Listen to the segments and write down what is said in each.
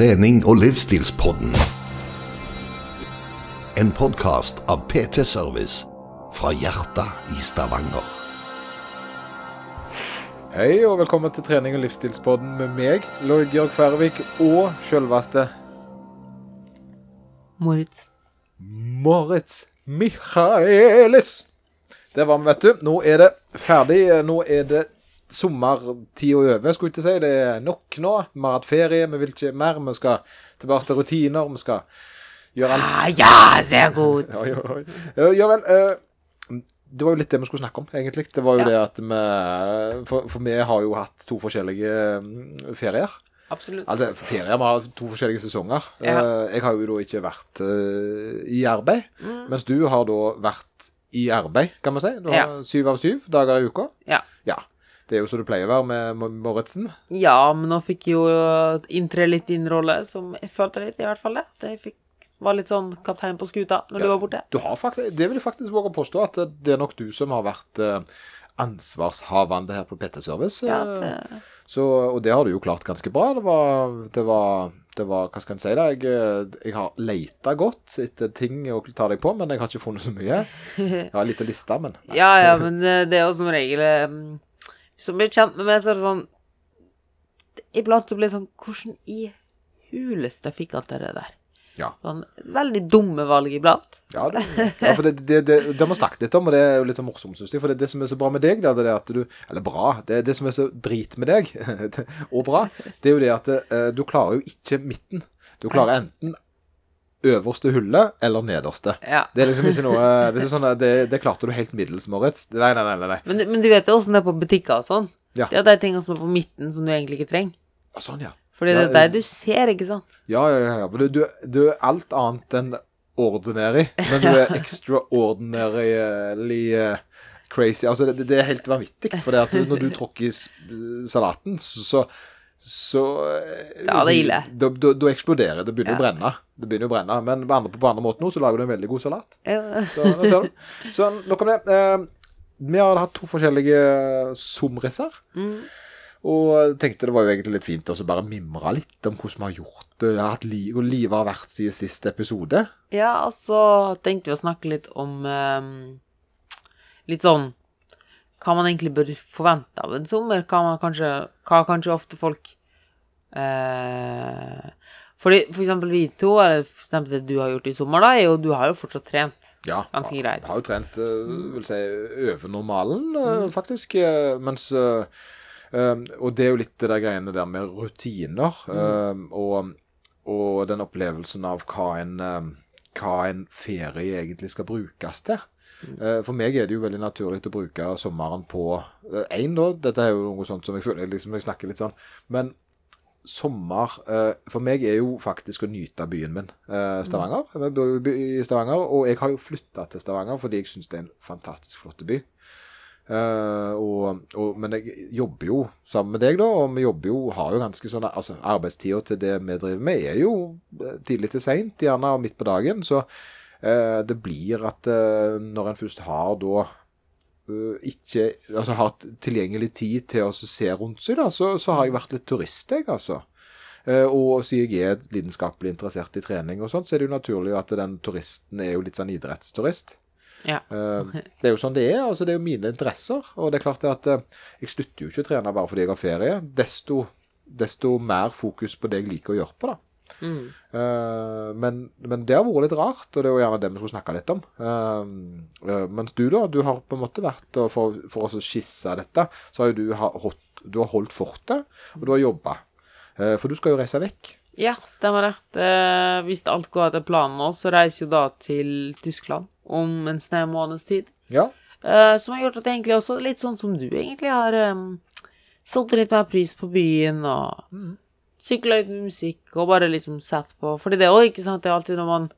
trening- og livsstilspodden. En podkast av PT Service fra hjertet i Stavanger. Hei og velkommen til trening- og livsstilspodden med meg, Lloyd Georg Færvik, og sjølveste Moritz. Moritz Michaelis. Det var vi, vet du. Nå er det ferdig. Nå er det sommertida over, skulle jeg ikke si. Det er nok nå. Vi har hatt ferie, vi vil ikke mer. Vi skal tilbake til rutiner. Vi skal gjøre alt Ah, ja, sehr gut. Ja, ja, ja. ja vel. Uh, det var jo litt det vi skulle snakke om, egentlig. Det var jo Ja. det at vi for, for vi har jo hatt to forskjellige mm, ferier. Absolutt. Altså ferier, vi har to forskjellige sesonger. Ja. Eh, jeg har jo da ikke vært uh, i arbeid, Mm. mens du har da vært i arbeid, kan man si. Du har Ja. syv av syv dager i uka. Ja. Ja. Det er jo som det pleier å være med Mo- Moritzen. Ja, men nå fikk jeg jo inntre litt din rolle, som jeg følte litt, i hvert fall det. Jeg fikk, var litt sånn kaptein på skuta når Ja. du var borte. Du har faktisk, det vil jeg faktisk våge å påstå, at det er nok du som har vært eh, ansvarshavende her på PT Service. Ja, eh, det, Så, og det har du jo klart ganske bra. Det var, det var, det var Hva skal en si? da? Jeg, eh, jeg har leita godt etter ting å ta deg på, men jeg har ikke funnet så mye. Jeg har en liten liste, men ja, ja, men det er jo som regel man blir kjent med meg, så er det sånn Iblant så blir det sånn Hvordan i huleste fikk alt det der? Ja. Sånn veldig dumme valg iblant. Ja, det, ja for det, det, det, det har vi snakket litt om, og det er jo litt så morsomt, syns jeg. For det, det som er så bra med deg, det er det at du Eller bra. Det, det som er så drit med deg, og bra, det er jo det at uh, du klarer jo ikke midten. Du klarer enten øverste hullet eller nederste. Ja. Det er liksom ikke noe Det, sånn, det, det klarte du helt middels, Moritz. Nei, nei, nei. nei. Men, men du vet jo åssen det er på butikker og sånn. Ja. Det er de tingene som er på midten, som du egentlig ikke trenger. Ja, Sånn, ja. Fordi det er det du ser, ikke sant? Ja, ja, ja. Men Du, du, du er alt annet enn ordinary, men du er extraordinarily eh, crazy. Altså, det, det er helt vanvittig. For når du tråkker i salaten, så så eh, Ja, det er ille. Da, da, da eksploderer det. begynner begynner å brenne. Det begynner å brenne. Men på andre, på andre måter nå, så lager du en veldig god salat. Ja. Så, ser du. så nok om det. Eh, vi har hatt to forskjellige somriser. Mm. Og tenkte det var jo egentlig litt fint å bare mimre litt om hvordan vi har gjort det, at li og livet har vært siden siste episode. Ja, og så tenkte vi å snakke litt om um, Litt sånn Hva man egentlig bør forvente av en sommer. Hva man kanskje Hva kanskje ofte folk eh, fordi For eksempel vi to, eller for eksempel det du har gjort i sommer, da, er jo Du har jo fortsatt trent. Ja, Ganske greit. Jeg har jo trent eh, vil si, over normalen, mm. faktisk. eh, Mens eh, eh, Og det er jo litt det der greiene der med rutiner. eh, og, og den opplevelsen av hva en, eh, hva en ferie egentlig skal brukes til. Eh, For meg er det jo veldig naturlig å bruke sommeren på Én, da. Dette er jo noe sånt som jeg føler liksom jeg snakker litt sånn. Men sommer eh, For meg er jo faktisk å nyte byen min, eh, Stavanger. Jeg bor i Stavanger, og jeg har jo flytta til Stavanger fordi jeg syns det er en fantastisk flott by. Eh, og, og, men jeg jobber jo sammen med deg, da, og vi jobber jo, har jo ganske sånn altså Arbeidstida til det vi driver med, er jo eh, tidlig til seint, gjerne midt på dagen. Så eh, det blir at eh, når en først har da eh, ikke altså har tilgjengelig tid til å se rundt seg, da, så, så har jeg vært litt turist, jeg, altså. Eh, og siden jeg er lidenskapelig interessert i trening og sånt, så er det jo naturlig at den turisten er jo litt sånn idrettsturist. Ja. Eh, det er jo sånn det er. altså Det er jo mine interesser. Og det er klart at eh, jeg slutter jo ikke å trene bare fordi jeg har ferie. Desto, desto mer fokus på det jeg liker å gjøre på, da. Mm. Eh, men, men det har vært litt rart, og det er jo gjerne det vi skulle snakke litt om. Eh, mens du, da, du har på en måte vært For, for å skisse dette, så har jo du, ha- holdt, du har holdt fortet, og du har jobba. Uh, for du skal jo reise vekk. Ja, stemmer det. det. Hvis alt går etter planen nå, så reiser jeg da til Tyskland om en snau måneds tid. Ja. Som har gjort at jeg egentlig også, litt sånn som du egentlig, har um, solgt litt mer pris på byen og Mhm. Sykla ut med musikk og bare liksom sett på Fordi det er òg, ikke sant, det er alltid når man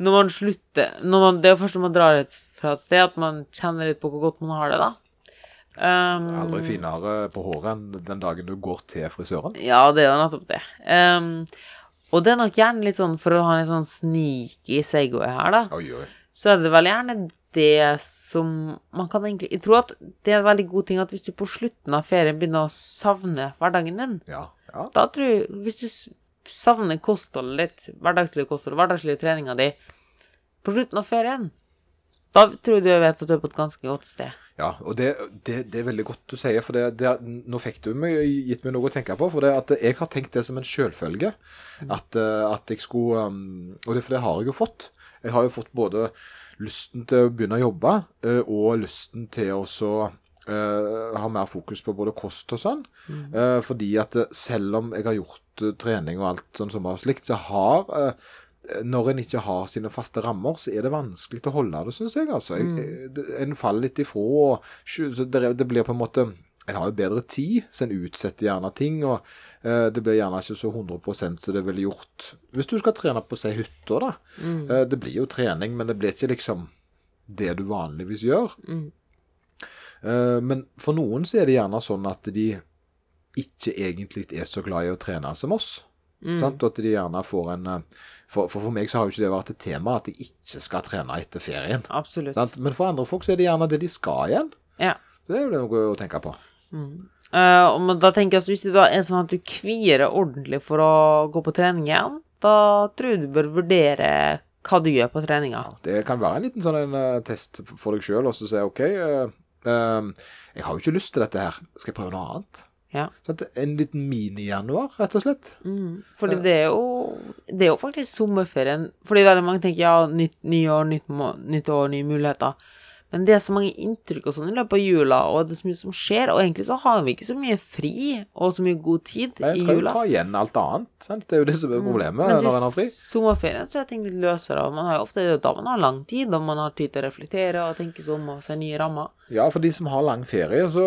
Når man slutter når man, Det er jo først når man drar et, fra et sted, at man kjenner litt på hvor godt man har det, da. Um, Aldri finere på håret enn den dagen du går til frisøren. Ja, det er jo nettopp det. Um, og det er nok gjerne litt sånn, for å ha en sånn sneaky segway her, da, Oi, oi. så er det vel gjerne det som man kan egentlig Jeg tror at det er en veldig god ting at hvis du på slutten av ferien begynner å savne hverdagen din, Ja. Ja. da tror jeg Hvis du savner kostholdet ditt, hverdagslige kosthold, hverdagslige treninga di, på slutten av ferien, da tror jeg du vet at du er på et ganske godt sted. Ja, og det, det, det er veldig godt du sier, for det, det, nå fikk du meg, gitt meg noe å tenke på. For det at jeg har tenkt det som en selvfølge. At, eh, at jeg skulle um, Og det, for det har jeg jo fått. Jeg har jo fått både lysten til å begynne å jobbe, eh, og lysten til å så eh, ha mer fokus på både kost og sånn. Eh, fordi at eh, selv om jeg har gjort uh, trening og alt sånn som var slikt, så har når en ikke har sine faste rammer, så er det vanskelig å holde det, syns jeg. altså. Mm. jeg- En faller litt ifra. og så det, det blir på en måte En har jo bedre tid, så en utsetter gjerne ting. og Det blir gjerne ikke så 100% som det ville gjort hvis du skal trene på si hytta. da. Eh, det blir jo trening, men det blir ikke liksom det du vanligvis gjør. Eh, men for noen så er det gjerne sånn at de ikke egentlig er så glad i å trene som oss. Sant? Og at de gjerne får en eh, for, for for meg så har jo ikke det vært et tema at jeg ikke skal trene etter ferien. Absolutt. Sant? Men for andre folk så er det gjerne det de skal igjen. Ja. Det er jo noe å tenke på. Mm. Uh, men da tenker jeg at Hvis det da er sånn at du kvier deg ordentlig for å gå på trening igjen, da tror jeg du bør vurdere hva du gjør på treninga. Det kan være en liten sånn en, uh, test for deg sjøl, og så si OK, eh, eh, jeg har jo ikke lyst til dette her. Skal jeg prøve noe annet? Ja. Sånn, En liten mini-januar, rett og slett. Fordi det er jo Det er jo faktisk sommerferien. Fordi veldig mange tenker ja, nytt nyår, nytt, nytt år, nye muligheter. Men det er så mange inntrykk og sånn i løpet av jula, og det er så mye som skjer. Og egentlig så har vi ikke så mye fri og så mye god tid Men i en skal jo ta igjen alt annet. Sant? Det er jo det som er problemet mm. når en har fri. sommerferien så er ting litt løsere. og Man har jo ofte det da man har lang tid, og man har tid til å reflektere og tenke seg om og se nye rammer. Ja, for de som har lang ferie, så,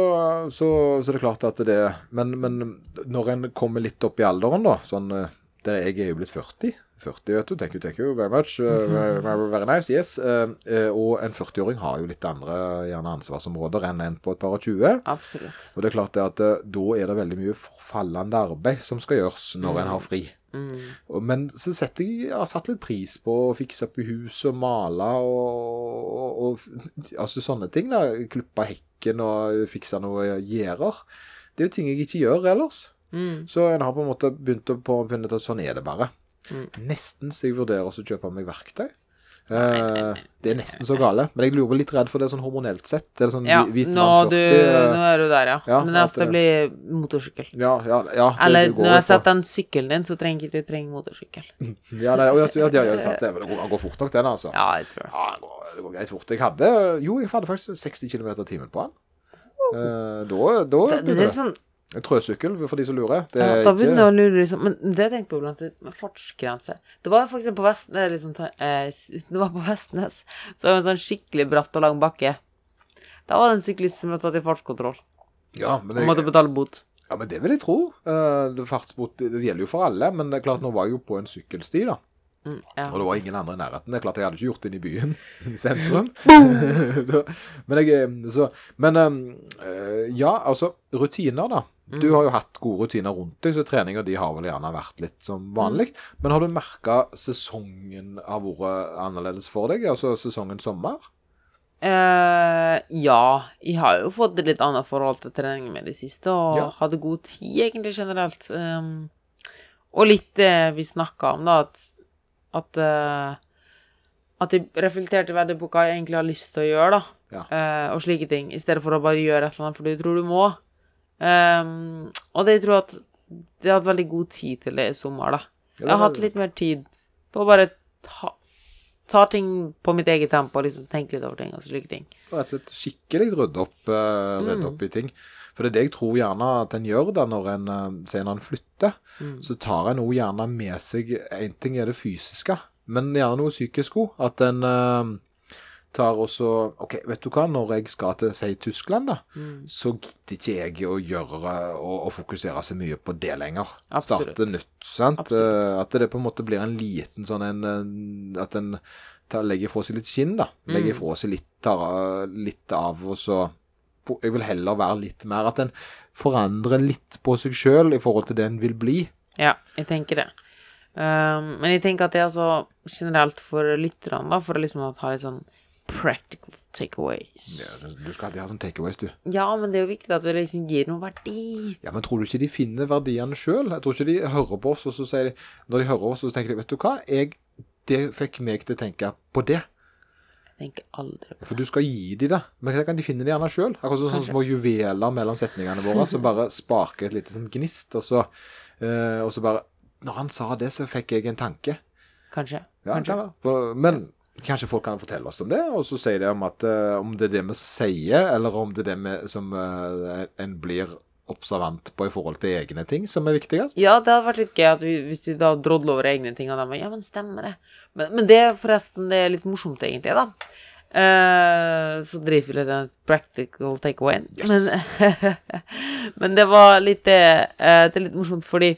så, så er det klart at det men, men når en kommer litt opp i alderen, da sånn, eh, der Jeg er jo blitt 40. 40, vet du. Thank you, thank you very much. Uh, very, very, nice, yes. Uh, uh, og en 40-åring har jo litt andre gjerne ansvarsområder enn en på et par og 20. Absolutt. Og det er klart det at da er det veldig mye forfallende arbeid som skal gjøres når en har fri. Mm. men så setter jeg, jeg har satt litt pris på å fikse opp i huset og male og, og, og altså sånne ting. da, Klippe hekken og fikse noe gjerder. Det er jo ting jeg ikke gjør ellers. Så en har på en måte begynt å på, finne ut at sånn er det bare. Nesten så jeg vurderer å kjøpe meg verktøy. Eh, det er nesten så gale. Men jeg lurer litt redd for det sånn hormonelt sett. Det er sånn Ja, hvit nå, du, 40 nå er du der, ja. ja, Men neste det- blir motorsykkel. Ja, ja, ja. det- Eller det når jeg har sett den sykkelen din, så trenger ikke du trenge motorsykkel. Ja, nei, og jeg, ja, ja, ja, sant, det, det går, går fort nok, den, altså. Ja, jeg tror. Ja, det går, det går greit fort. Jeg hadde Jo, jeg hadde faktisk 60 km i timen på den. Uh, da, da Det, det, er sånn En trøsykkel, for de som lurer. Det ja, er Da begynner jeg ikke å lure liksom Men det tenkte jeg på blant annet fartsgrense. Det var eksempel på Vestnes, Det, liksom, eh, det var på Vestnes. Så var det en sånn skikkelig bratt og lang bakke. Da var det en syklist som ble tatt i fartskontroll. ja men, Og måtte betale bot. ja, men det vil jeg tro. Uh, det, fartsbot, det gjelder jo for alle, men det er klart, nå var jeg jo på en sykkelsti, da. Mm, ja. Og det var ingen andre i nærheten. Det er klart jeg hadde ikke gjort det inne i byen. I sentrum. men jeg eh, så, Men eh, ja, altså Rutiner, da. Du har jo hatt gode rutiner rundt deg, så treninga di har vel gjerne vært litt som vanlig. Men har du merka sesongen har vært annerledes for deg? Altså sesongen sommer? Uh, ja, jeg har jo fått et litt annet forhold til trening med det siste, og Ja. hadde god tid egentlig generelt. Um, og litt det vi snakka om, da, at at, uh, at jeg reflekterte hva jeg egentlig har lyst til å gjøre, da. Ja. Uh, og slike ting, i stedet for å bare gjøre et eller annet fordi du tror du må. Um, og det jeg tror at jeg har hatt veldig god tid til det i sommer, da. Jeg har hatt litt mer tid på å bare ta, ta ting på mitt eget tempo og liksom tenke litt over ting og slike ting. Rett og slett skikkelig rydde opp, uh, rydde opp i ting. For det er det jeg tror gjerne at en gjør da når en eh, sier når en flytter. Så tar en også gjerne med seg En ting er det fysiske, men gjerne noe psykisk òg. At en uh, tar også OK, vet du hva, når jeg skal til si Tyskland, da, så gidder ikke jeg å gjøre og, fokusere så mye på det lenger. Absolutt. Starte nytt, sant. Absolutt. Eh, At det på en måte blir en liten sånn en, en At en legger fra seg litt skinn, da. Legger fra seg litt, tar, litt av, og så Jeg vil heller være litt mer At en forandrer litt på seg sjøl i forhold til det en vil bli. Ja, jeg tenker det. Um, men jeg tenker at det er altså generelt for lytterne, da, for å liksom ha litt sånn practical takeaways. Ja, du skal alltid ha sånn takeaways, du. Ja, men det er jo viktig at det liksom gir noe verdi. Ja, Men tror du ikke de finner verdiene sjøl? Jeg tror ikke de hører på oss, og så sier de Når de hører oss, så tenker de Vet du hva, jeg, det fikk meg til å tenke på det. Tenker aldri på det. For du skal gi dem det. Men kan de finne det gjerne sjøl. Akkurat som sånne små juveler mellom setningene våre som bare sparker et lite sånn gnist, og så, eh, og så bare Når han sa det, så fikk jeg en tanke. Kanskje. Ja, Kanskje. For, men kanskje folk kan fortelle oss om det, og så sier de om at eh, om det er det vi sier, eller om det er det vi, som eh, en blir observant på i forhold til egne ting, som er viktigst. Ja, det hadde vært litt gøy vi, hvis vi da drodler over egne ting, og de bare Ja, men stemmer det? Men, men det forresten, det er litt morsomt, egentlig, da. Uh, så driver vi litt den practical takeaway. Men, men det var litt det uh, Det er litt morsomt fordi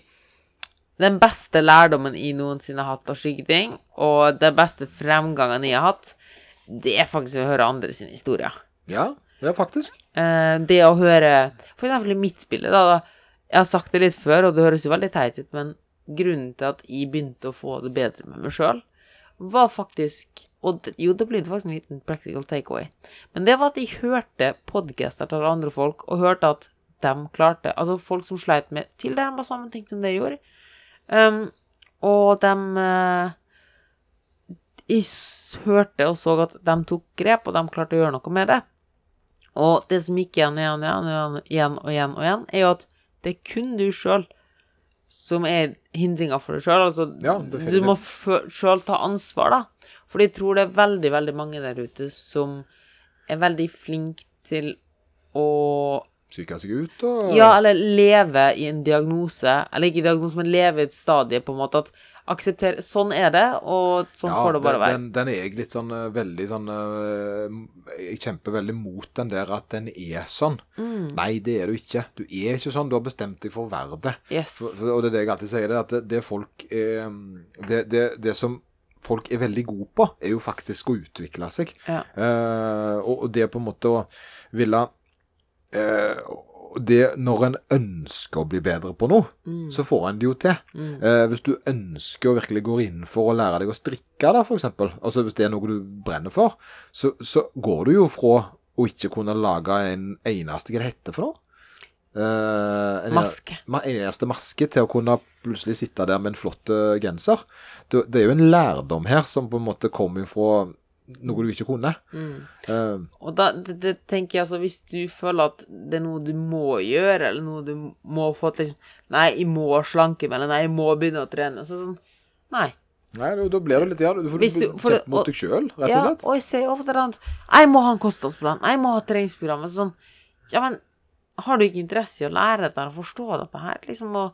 den beste lærdommen jeg noensinne har hatt av slike ting, og den beste fremgangen jeg har hatt, det er faktisk å høre andre sine historier. Ja, ja faktisk. Eh, det å høre For eksempel i mitt bilde, da, da. Jeg har sagt det litt før, og det høres jo veldig teit ut, men grunnen til at jeg begynte å få det bedre med meg sjøl, var faktisk og det, Jo, det blir faktisk en liten practical takeaway. Men det var at jeg hørte podcaster til andre folk, og hørte at de klarte Altså folk som sleit med tilnærma samme ting som det gjorde. Um, og de uh, Jeg hørte og så at de tok grep, og de klarte å gjøre noe med det. Og det som gikk igjen, igjen, igjen, igjen, igjen og igjen, og igjen, er jo at det er kun du sjøl som er hindringa for deg sjøl. Altså, Ja, du må sjøl ta ansvar, da. For jeg tror det er veldig, veldig mange der ute som er veldig flinke til å Psyke seg ut og ja, eller leve i en diagnose, eller ikke diagnose, men leve i et stadie, på en måte, at akseptere Sånn er det, og sånn Ja, får det bare være. Den, den er jeg litt sånn eh, veldig sånn eh, Jeg kjemper veldig mot den der at den er sånn. Mm. Nei, det er du ikke. Du er ikke sånn. Du har bestemt deg for å være det. Yes. For, og det er det jeg alltid sier, det, at det, det folk eh, det, det, det som folk er veldig gode på, er jo faktisk å utvikle seg. Ja. Eh, og, og det på en måte å ville eh, det Når en ønsker å bli bedre på noe, Mm. så får en det jo til. Eh, hvis du ønsker å virkelig gå inn for å lære deg å strikke, da, for eksempel, altså hvis det er noe du brenner for, så, så går du jo fra å ikke kunne lage en eneste Hva det heter for noe? Eh, en Maske. ma- eneste maske til å kunne plutselig sitte der med en flott eh, genser. Det, det er jo en lærdom her som på en måte kommer fra noe du ikke kunne. Mm. Uh, Og da det, det tenker jeg altså, hvis du føler at det er noe du må gjøre, eller noe du må få til liksom Nei, jeg må slanke meg, eller nei, jeg må begynne å trene. Så sånn Nei. nei, da- blir det litt Ja, du får Hvis du- for kjempe mot og- deg sjøl, rett og Ja, slett. og jeg sier ofte at Jeg må ha en kostholdsplan, jeg må ha treningsprogram. Sånn, ja, men har du ikke interesse i å lære dette og forstå dette her? Liksom, og,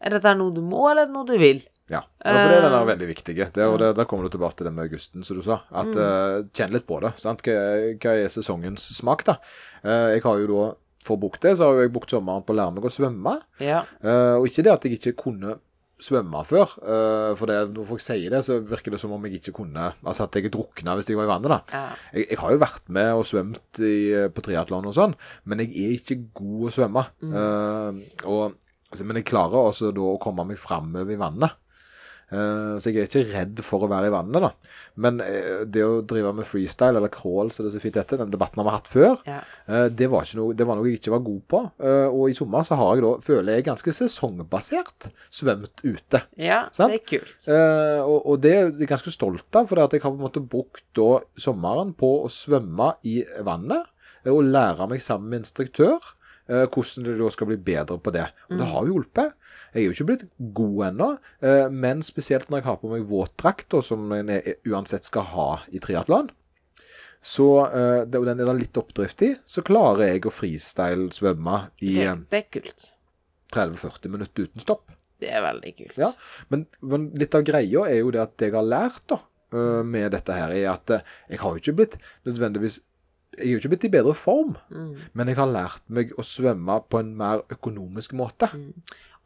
er dette noe du må, eller er det noe du vil? Ja, ja for det er den Eh, der veldig viktige. Det, og det, der kommer du tilbake til det med Augusten, som du sa. At Mm. uh, Kjenn litt på det. sant? Hva, hva er sesongens smak, da? Uh, jeg har jo da, For å bruke det, så har jeg brukt sommeren på å lære meg å svømme. Ja. Uh, og ikke det at jeg ikke kunne svømme før. Uh, for det, når folk sier det, så virker det som om jeg ikke kunne Altså at jeg drukna hvis jeg var i vannet, da. ja. Jeg, jeg har jo vært med og svømt i, på triatlon og sånn, men jeg er ikke god å svømme. Eh, og, altså, men jeg klarer også da å komme meg framover i vannet. Eh, så jeg er ikke redd for å være i vannet, da. Men eh, det å drive med freestyle, eller crawl, som det er så fint heter, den debatten har vi hatt før, ja. eh, det, var noe, det var noe jeg ikke var god på. Og i sommer så har jeg da, føler jeg, ganske sesongbasert svømt ute. ja Sant? det er kult. Og, og det er jeg ganske stolt av, for at jeg har på en måte brukt da sommeren på å svømme i vannet og lære meg sammen med instruktør hvordan du da skal bli bedre på det. Og det har jo hjulpet. Jeg er jo ikke blitt god ennå, eh, men spesielt når jeg har på meg våtdrakt, som en er, uansett skal ha i triatlon, så eh, og den er da litt oppdrift i, så klarer jeg å freestyle svømme i Det, eh, er kult. 30-40 minutter uten stopp. Det er veldig kult. Ja, men, men litt av greia er jo det at det jeg har lært da, med dette her, er at jeg har jo ikke blitt nødvendigvis Jeg er jo ikke blitt i bedre form, Mm. men jeg har lært meg å svømme på en mer økonomisk måte.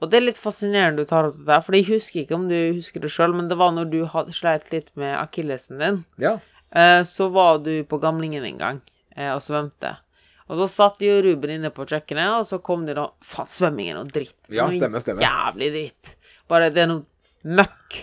Og det er litt fascinerende du tar opp det der, for jeg husker ikke om du husker det sjøl, men det var når du hadde sleit litt med akillesen din. Ja, Eh, så var du på Gamlingen en gang eh, og svømte. Og så satt jo Ruben inne på kjøkkenet, og så kom de da Faen, svømming er noe dritt. Ja, stemmer, stemmer. Jævlig dritt. Bare det er noe møkk.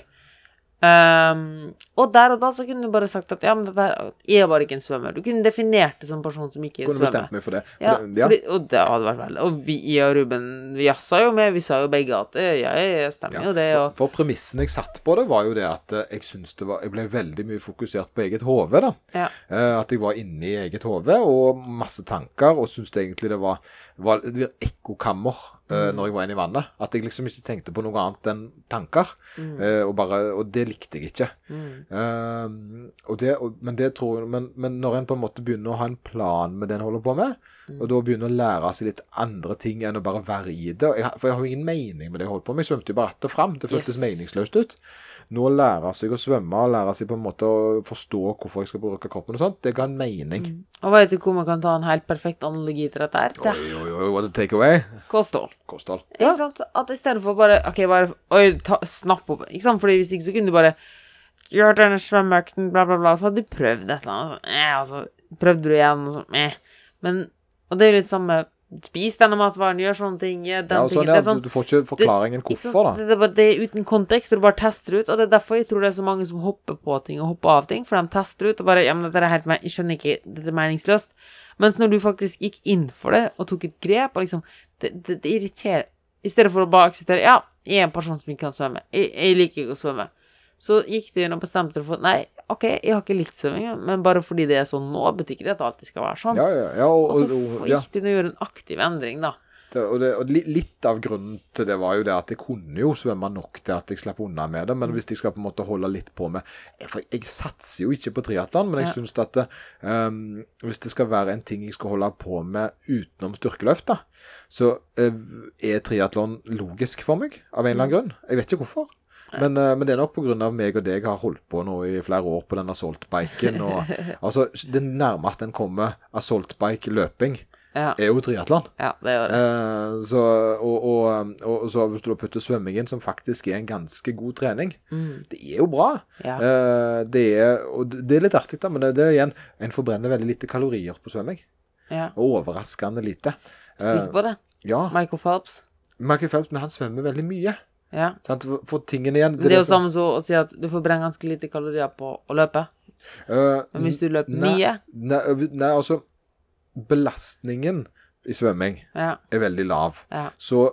Ehm, og der og da så kunne du bare sagt at ja, men dette er bare ikke en svømmer. Du kunne definert det som en person som ikke Kunne svømmer. bestemt meg for det. Ja, det- ja. fordi, og det hadde vært veldig Og vi, og Ruben vi jazza jo med, vi sa jo begge at det, jeg stemmer jo det, og For, for premissen jeg satt på det, var jo det at eh, jeg syns det var Jeg ble veldig mye fokusert på eget hode, da. ja. Eh, At jeg var inne i eget hode og masse tanker, og syntes egentlig det var, var det blir ekkokammer uh, Mm. når jeg var inne i vannet. At jeg liksom ikke tenkte på noe annet enn tanker. Eh, og, bare, og det likte jeg ikke. Mm. Uh, og det, og, men det tror men, men når en på en måte begynner å ha en plan med det en holder på med, Mm. og da begynner å lære seg litt andre ting enn å bare være i det jeg, For jeg har jo ingen mening med det jeg holder på med. Jeg svømte jo bare rett og fram. Det føltes Yes. meningsløst ut. Nå å lære seg å svømme lære seg på en måte å forstå hvorfor jeg skal bruke kroppen og sånt, det ga en mening. Og vet du hvor man kan ta en helt perfekt analogi til dette her? Oi, oi, oi, what a take away? kosthold. Kosthold. Ikke sant? At i stedet for bare OK, bare Oi, ta, snapp opp Ikke sant? Fordi hvis ikke så kunne du bare Gjør denne svømmeøkten, bla, bla, bla. Så hadde du prøvd et eller annet. Eh, altså, prøvde du igjen, og så eh. Men Og det er jo litt samme Spis denne matvaren, gjør sånne ting, den Ja, sånn, ja, Det sånn du, får ikke forklaringen det, hvorfor, da. Det, det, bare- det er uten kontekst, og du bare tester ut. Og det er derfor jeg tror det er så mange som hopper på ting og hopper av ting, for de tester ut og bare Ja, men dette er helt Jeg skjønner ikke, dette er meningsløst. Mens når du faktisk gikk inn for det og tok et grep, og liksom Det, det, det irriterer I stedet for å bare akseptere Ja, jeg er en person som ikke kan svømme. Jeg, jeg liker ikke å svømme. Så gikk de inn og bestemte for Nei, OK, jeg har ikke likt svømming, men bare fordi det er sånn nå, betyr ikke det at det alltid skal være sånn. Ja, ja, ja, og, Og så gikk du inn og gjorde en aktiv endring, da. Det, og, det, og litt av grunnen til det var jo det at jeg kunne jo svømme nok til at jeg slapp unna med det, men Mm. hvis jeg skal på en måte holde litt på med For jeg satser jo ikke på triatlon, men jeg Ja. syns at um, hvis det skal være en ting jeg skal holde på med utenom styrkeløft, da, så uh, er triatlon logisk for meg, av en eller Mm. annen grunn. Jeg vet ikke hvorfor. Men, eh, men det er nok pga. meg og deg har holdt på nå i flere år på den assault-biken. altså, Det nærmeste en kommer assault-bike-løping, Ja, er jo triatlon. ja det gjør det. Eh, så, og, og, og, så hvis du da putter svømmingen, som faktisk er en ganske god trening Mm. Det er jo bra. Ja. Eh, det, er, det det er litt artig, da, men det, det er igjen En forbrenner veldig lite kalorier på svømming. ja. Overraskende lite. Eh, Sikker på det? ja. Michael Phelps? Michael Phelps, men han svømmer veldig mye. Ja. For, for tingene igjen Det er jo samme som å si at du forbrenner ganske lite kalorier på å løpe. Uh, Men hvis du løper mye nei, altså Belastningen i svømming Ja. er veldig lav. Ja. Så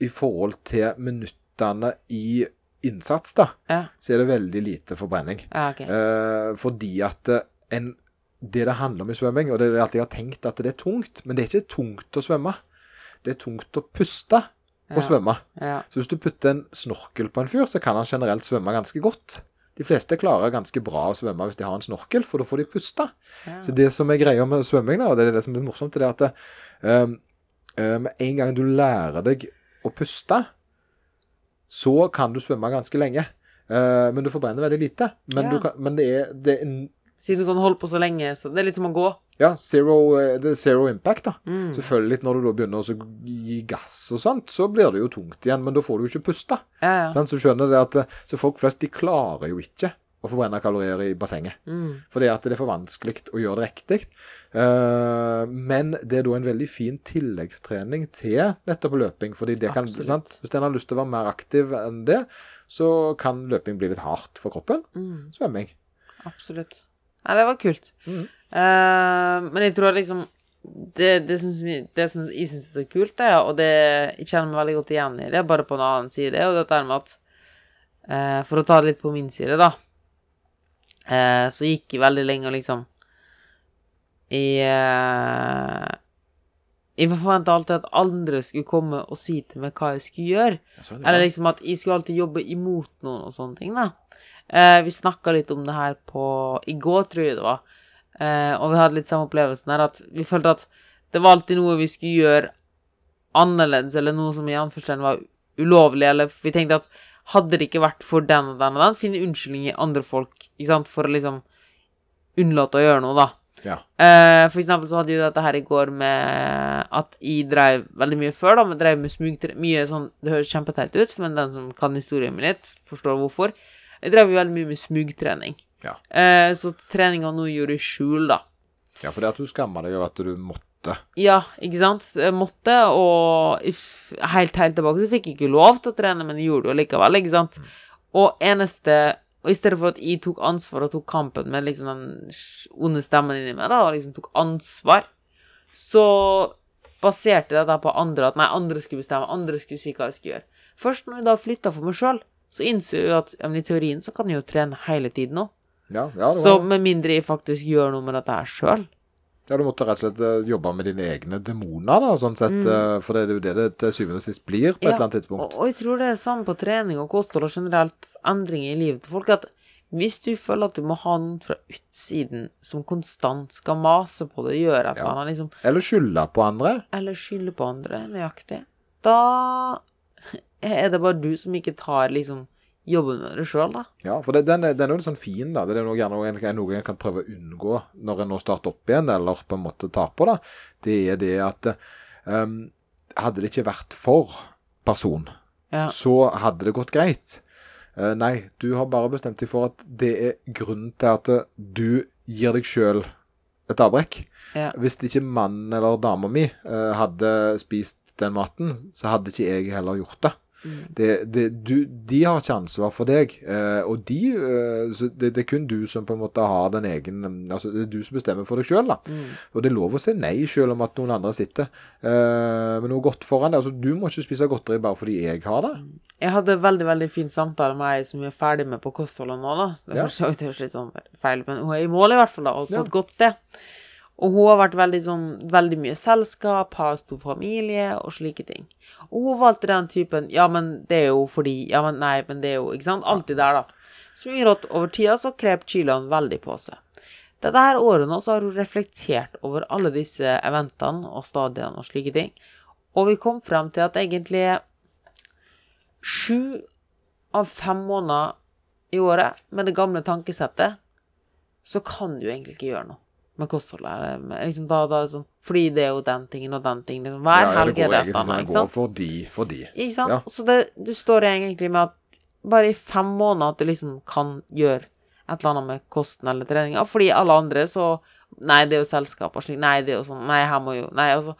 i forhold til minuttene i innsats, da, Ja. så er det veldig lite forbrenning. ja ok. Eh, fordi at eh, en, det det handler om i svømming, og det er alltid jeg har tenkt at det er tungt, men det er ikke tungt å svømme. Det er tungt å puste og svømme. Ja. Så hvis du putter en snorkel på en fyr, så kan han generelt svømme ganske godt. De fleste klarer ganske bra å svømme hvis de har en snorkel, for da får de puste. Ja. Så det som er greia med svømming, da, og det er det som er morsomt, det er at det, um, um, en gang du lærer deg å puste, så kan du svømme ganske lenge. Uh, men du forbrenner veldig lite. Men, Ja. du kan, men det er, det er Siden du kan holde på så lenge, så det er litt som å gå. ja, zero, uh, det er zero impact, da. Mm. Selvfølgelig, når du da begynner å gi gass og sånt, så blir det jo tungt igjen, men da får du jo ikke puste. Ja, ja. Sånn, Så skjønner det at uh, Så folk flest, de klarer jo ikke å forbrenne kalorier i bassenget. Mm. Fordi at det er for vanskelig å gjøre det riktig. Uh, men det er da en veldig fin tilleggstrening til nettopp løping. fordi det kan, sant? Hvis en har lyst til å være mer aktiv enn det, så kan løping bli litt hardt for kroppen. Mm. Svømming. Absolutt. Nei, det var kult. Mm. Uh, men jeg tror liksom Det, det, vi, det som jeg syns er så kult, det, og det jeg kjenner meg veldig godt igjen i, det er bare på en annen side, og dette er med at uh, For å ta det litt på min side, da. uh, så gikk jeg veldig lenge og liksom Jeg Jeg forventa alltid at andre skulle komme og si til meg hva jeg skulle gjøre. Eller liksom at jeg skulle alltid jobbe imot noen og sånne ting, da. Eh, vi snakka litt om det her på I går, tror jeg det var. Eh, og vi hadde litt samme opplevelsen her, at vi følte at det var alltid noe vi skulle gjøre annerledes, eller noe som i anførselen var ulovlig, eller vi tenkte at hadde det ikke vært for den og den og den, finne unnskyldning i andre folk, ikke sant, for å liksom unnlate å gjøre noe, da. Ja. Eh, for eksempel så hadde vi dette her i går med at jeg drev veldig mye før, da, men drev med smugtre... Mye sånn Det høres kjempeteit ut, men den som kan historien min litt, forstår hvorfor. Jeg drev jo veldig mye med smugtrening. Ja. Eh, så treninga nå gjorde i skjul, da. ja, for det at du skammer deg over at du måtte. Ja, ikke sant? Jeg måtte, og helt, helt tilbake så fikk jeg ikke lov til å trene, men jeg gjorde det jo likevel, ikke sant? Og eneste Og i stedet for at jeg tok ansvar og tok kampen med liksom den onde stemmen inni meg, da, og liksom tok ansvar, så baserte jeg dette på andre, at nei, andre skulle bestemme, andre skulle si hva jeg skulle gjøre. Først når jeg da flytta for meg sjøl, så innser jeg at ja, men i teorien så kan jeg jo trene hele tiden nå. Ja, ja, Så med mindre jeg faktisk gjør noe med dette her sjøl. ja, du måtte rett og slett eh, jobbe med dine egne demoner, da, sånn sett. Mm. For det er jo det det til syvende og sist blir på et eller annet tidspunkt. Og, og jeg tror det er samme på trening og kosthold og generelt endringer i livet til folk, at hvis du føler at du må ha noen fra utsiden som konstant skal mase på det, gjøre et eller annet, liksom, Eller skylde på andre. eller skylde på andre, nøyaktig, da er det bare du som ikke tar liksom jobben med det sjøl, da. Ja, for det, den, er, den er jo litt sånn fin, da. Det er noe, gjerne noe, en- kan prøve å unngå når en nå starter opp igjen, eller på en måte taper, da. det. Det er det at um, hadde det ikke vært for person, Ja. så hadde det gått greit. Uh, nei, du har bare bestemt deg for at det er grunnen til at eh, du gir deg sjøl et avbrekk. Ja. Hvis ikke mannen eller dama mi uh, hadde spist den maten, så hadde ikke jeg heller gjort det. Mm. Det, det, du, de har ikke ansvar for deg, eh, og de, eh, så det, det er kun du som på en måte har den egen altså Det er du som bestemmer for deg sjøl. Mm. Og det er lov å si nei selv om at noen andre sitter eh, med noe godt foran deg. Altså, du må ikke spise godteri bare fordi jeg har det. Jeg hadde veldig veldig fin samtale med ei som vi er ferdig med på kostholdet nå, da. Det Ja. høres jo litt sånn feil, men hun er i mål i hvert fall, da, og på Ja. et godt sted. Og hun har vært veldig sånn veldig mye selskap, har stor familie og slike ting. Og hun valgte den typen Ja, men det er jo fordi Ja, men nei, men det er jo Ikke sant? Alltid der, da. Som gjør at over tida så krep kiloene veldig på seg. Dette her året nå så har hun reflektert over alle disse eventene og stadiene og slike ting. Og vi kom frem til at egentlig sju av fem måneder i året med det gamle tankesettet, så kan du egentlig ikke gjøre noe med kostholdet. Liksom da, da, sånn, fordi det er jo den tingen og den tingen. Liksom. Hver Ja, helg er det et sånn. annet. Ikke sant? Ikke? Ja. Så det, du står egentlig med at bare i fem måneder at du liksom kan gjøre et eller annet med kosten eller treninga, fordi alle andre så Nei, det er jo selskap og slik. Nei, det er jo sånn. Nei, her må jo Nei, altså.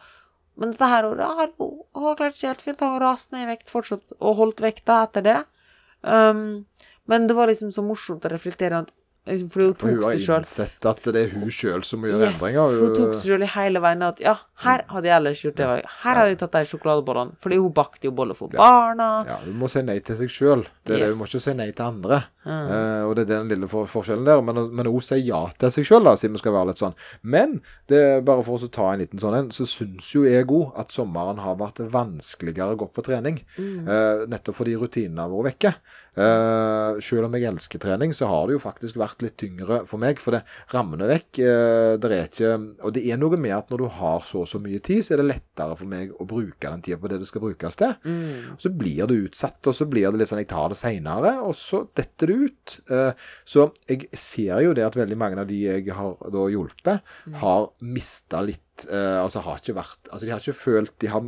Men dette her året har hun klart seg helt fint. Har rast ned i vekt fortsatt, og holdt vekta etter det. Um, men det var liksom så morsomt å reflektere at For hun tok har seg sjøl innsett at det er hun sjøl som må gjøre Yes, endringer. hun tok seg sjøl i hele veien at ja, her hadde jeg ellers gjort det. Her hadde jeg tatt de sjokoladebollene. Fordi hun bakte jo boller for barna. Ja, Hun må si nei til seg sjøl. Yes. Hun må ikke si nei til andre. Mm. Uh, og det er den lille for forskjellen der. Men, men hun sier ja til seg sjøl, siden vi skal være litt sånn. Men det bare for å ta en liten sånn en, så syns jo jeg òg at sommeren har vært vanskeligere å gå på trening. Mm. Uh, nettopp fordi rutinene har vært vekke. Uh, selv om jeg elsker trening, så har det jo faktisk vært litt tyngre for meg. For det rammer vekk. det er ikke Og det er noe med at når du har så så mye tid, så er det lettere for meg å bruke den tida på det det skal brukes til. Mm. Så blir det utsatt, og så blir det litt sånn jeg tar det seinere, og så detter det ut. Eh, Så jeg ser jo det at veldig mange av de jeg har da hjulpet, har mista litt eh, Altså har ikke vært Altså de har ikke følt de har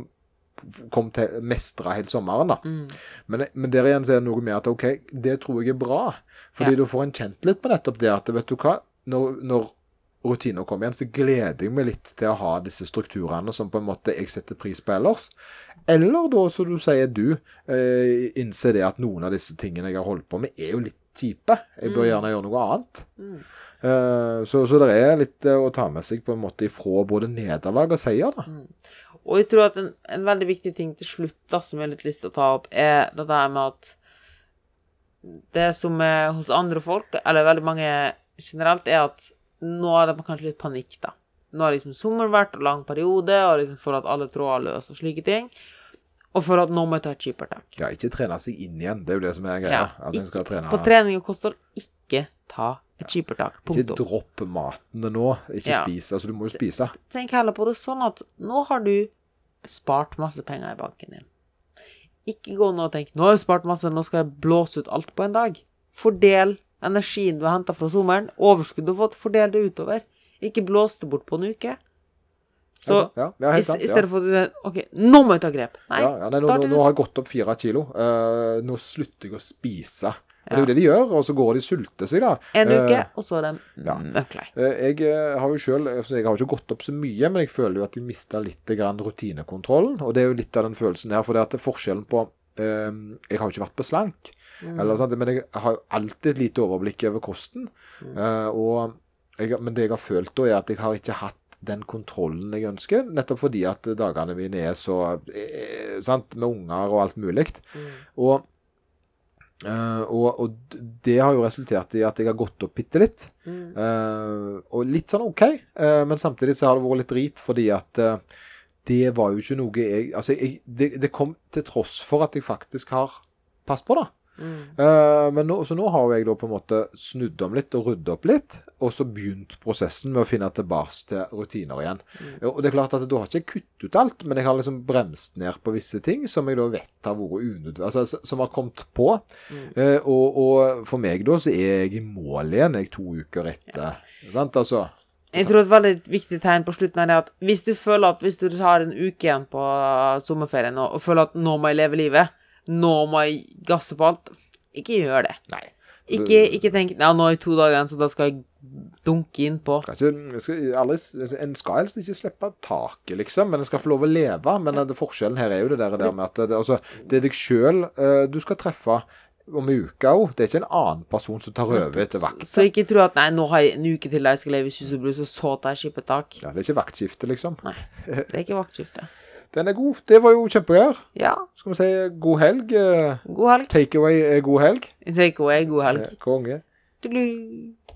kommet til mestra helt sommeren, da. Mm. Men, men der igjen så er det noe med at OK, det tror jeg er bra. Fordi Ja. du får en kjent litt på nettopp det at vet du hva, når, når rutiner kommer igjen, så gleder jeg meg litt til å ha disse strukturene som på en måte jeg setter pris på ellers. Eller da, som du sier, du eh, innser det at noen av disse tingene jeg har holdt på med, er jo litt kjipe. Jeg bør Mm. gjerne gjøre noe annet. Mm. Eh, så, så det er litt eh, å ta med seg på en måte ifra både nederlag og seier, da. Og jeg tror at en, en veldig viktig ting til slutt da, som jeg har litt lyst til å ta opp, er dette der med at det som er hos andre folk, eller veldig mange generelt, er at nå er det kanskje litt panikk, da. Nå har liksom sommeren vært og lang periode, og liksom for at alle tråder løs og slike ting. Og for at nå må jeg ta et skippertak. Ja, ikke trene seg inn igjen. Det er jo det som er greia. Ja, at en skal trene På trening og kosthold, ikke ta et skippertak. Ikke Punktum. dropp matene nå. Ikke Ja. spis. Altså, du må jo spise. Tenk heller på det sånn at nå har du spart masse penger i banken din. Ikke gå nå og tenk 'nå har jeg spart masse, nå skal jeg blåse ut alt på en dag'. Fordel energien du har henta fra sommeren, overskuddet du har fått, fordel det utover. Ikke blås det bort på en uke. Så ja, ja, i, helt sant. i Ja. stedet for at OK, nå må jeg ta grep. Nei, Ja, nei, nå, nå, nå har jeg gått opp fire kilo. Uh, nå slutter jeg å spise. Og Det er jo det de gjør, og så går de sulter seg, da. en uke, uke, og så er de ja. møkklei. Uh, Jeg eh, har jo selv, altså, jeg har jo ikke gått opp så mye, men jeg føler jo at de mista litt grann rutinekontrollen. Og det er jo litt av den følelsen her. For det at er forskjellen på eh, Jeg har jo ikke vært på slank. Eller, sant? Men jeg har jo alltid et lite overblikk over kosten. Eh, og jeg, men det jeg har følt da, er at jeg har ikke hatt den kontrollen jeg ønsker, nettopp fordi at dagene mine er så eh, sant, Med unger og alt mulig. Og, eh, og, og det har jo resultert i at jeg har gått opp bitte litt. Eh, og litt sånn OK, eh, men samtidig så har det vært litt drit fordi at eh, det var jo ikke noe jeg Altså, jeg, det, det kom til tross for at jeg faktisk har pass på det. Uh, men nå, så nå har jeg da på en måte snudd om litt og rydda opp litt, og så begynt prosessen med å finne tilbake til rutiner igjen. Og det er klart at da har ikke jeg kuttet ut alt, men jeg har liksom bremst ned på visse ting som jeg da vet har vært unødvendig, altså som har kommet på. Eh, og, og for meg da så er jeg i mål igjen jeg to uker etter. Sant, altså. Jeg tror et veldig viktig tegn på slutten er at hvis du føler at hvis du har en uke igjen på sommerferien og, og føler at nå må jeg leve livet, nå må jeg gasse på alt, ikke gjør det. Nei. Ikke, ikke tenk ja, nå er det to dager igjen, så da skal jeg dunke innpå. Aldri, en skal helst ikke slippe taket, liksom, men en skal få lov å leve. Men det, forskjellen her er jo det der, der med at det, altså, det er deg sjøl du skal treffe om uka òg. Det er ikke en annen person som tar over etter vakta. Så ikke tro at nei, nå har jeg en uke til jeg skal leve i sus og så tar jeg skippertak. Ja, det er ikke vaktskifte, liksom. Nei, det er ikke vaktskifte. Den er god. Det var jo kjempegreier. Ja, Skal vi si god helg? eh, god helg. Takeaway er god helg. Take away, god helg. konge. Konge. Tudelu.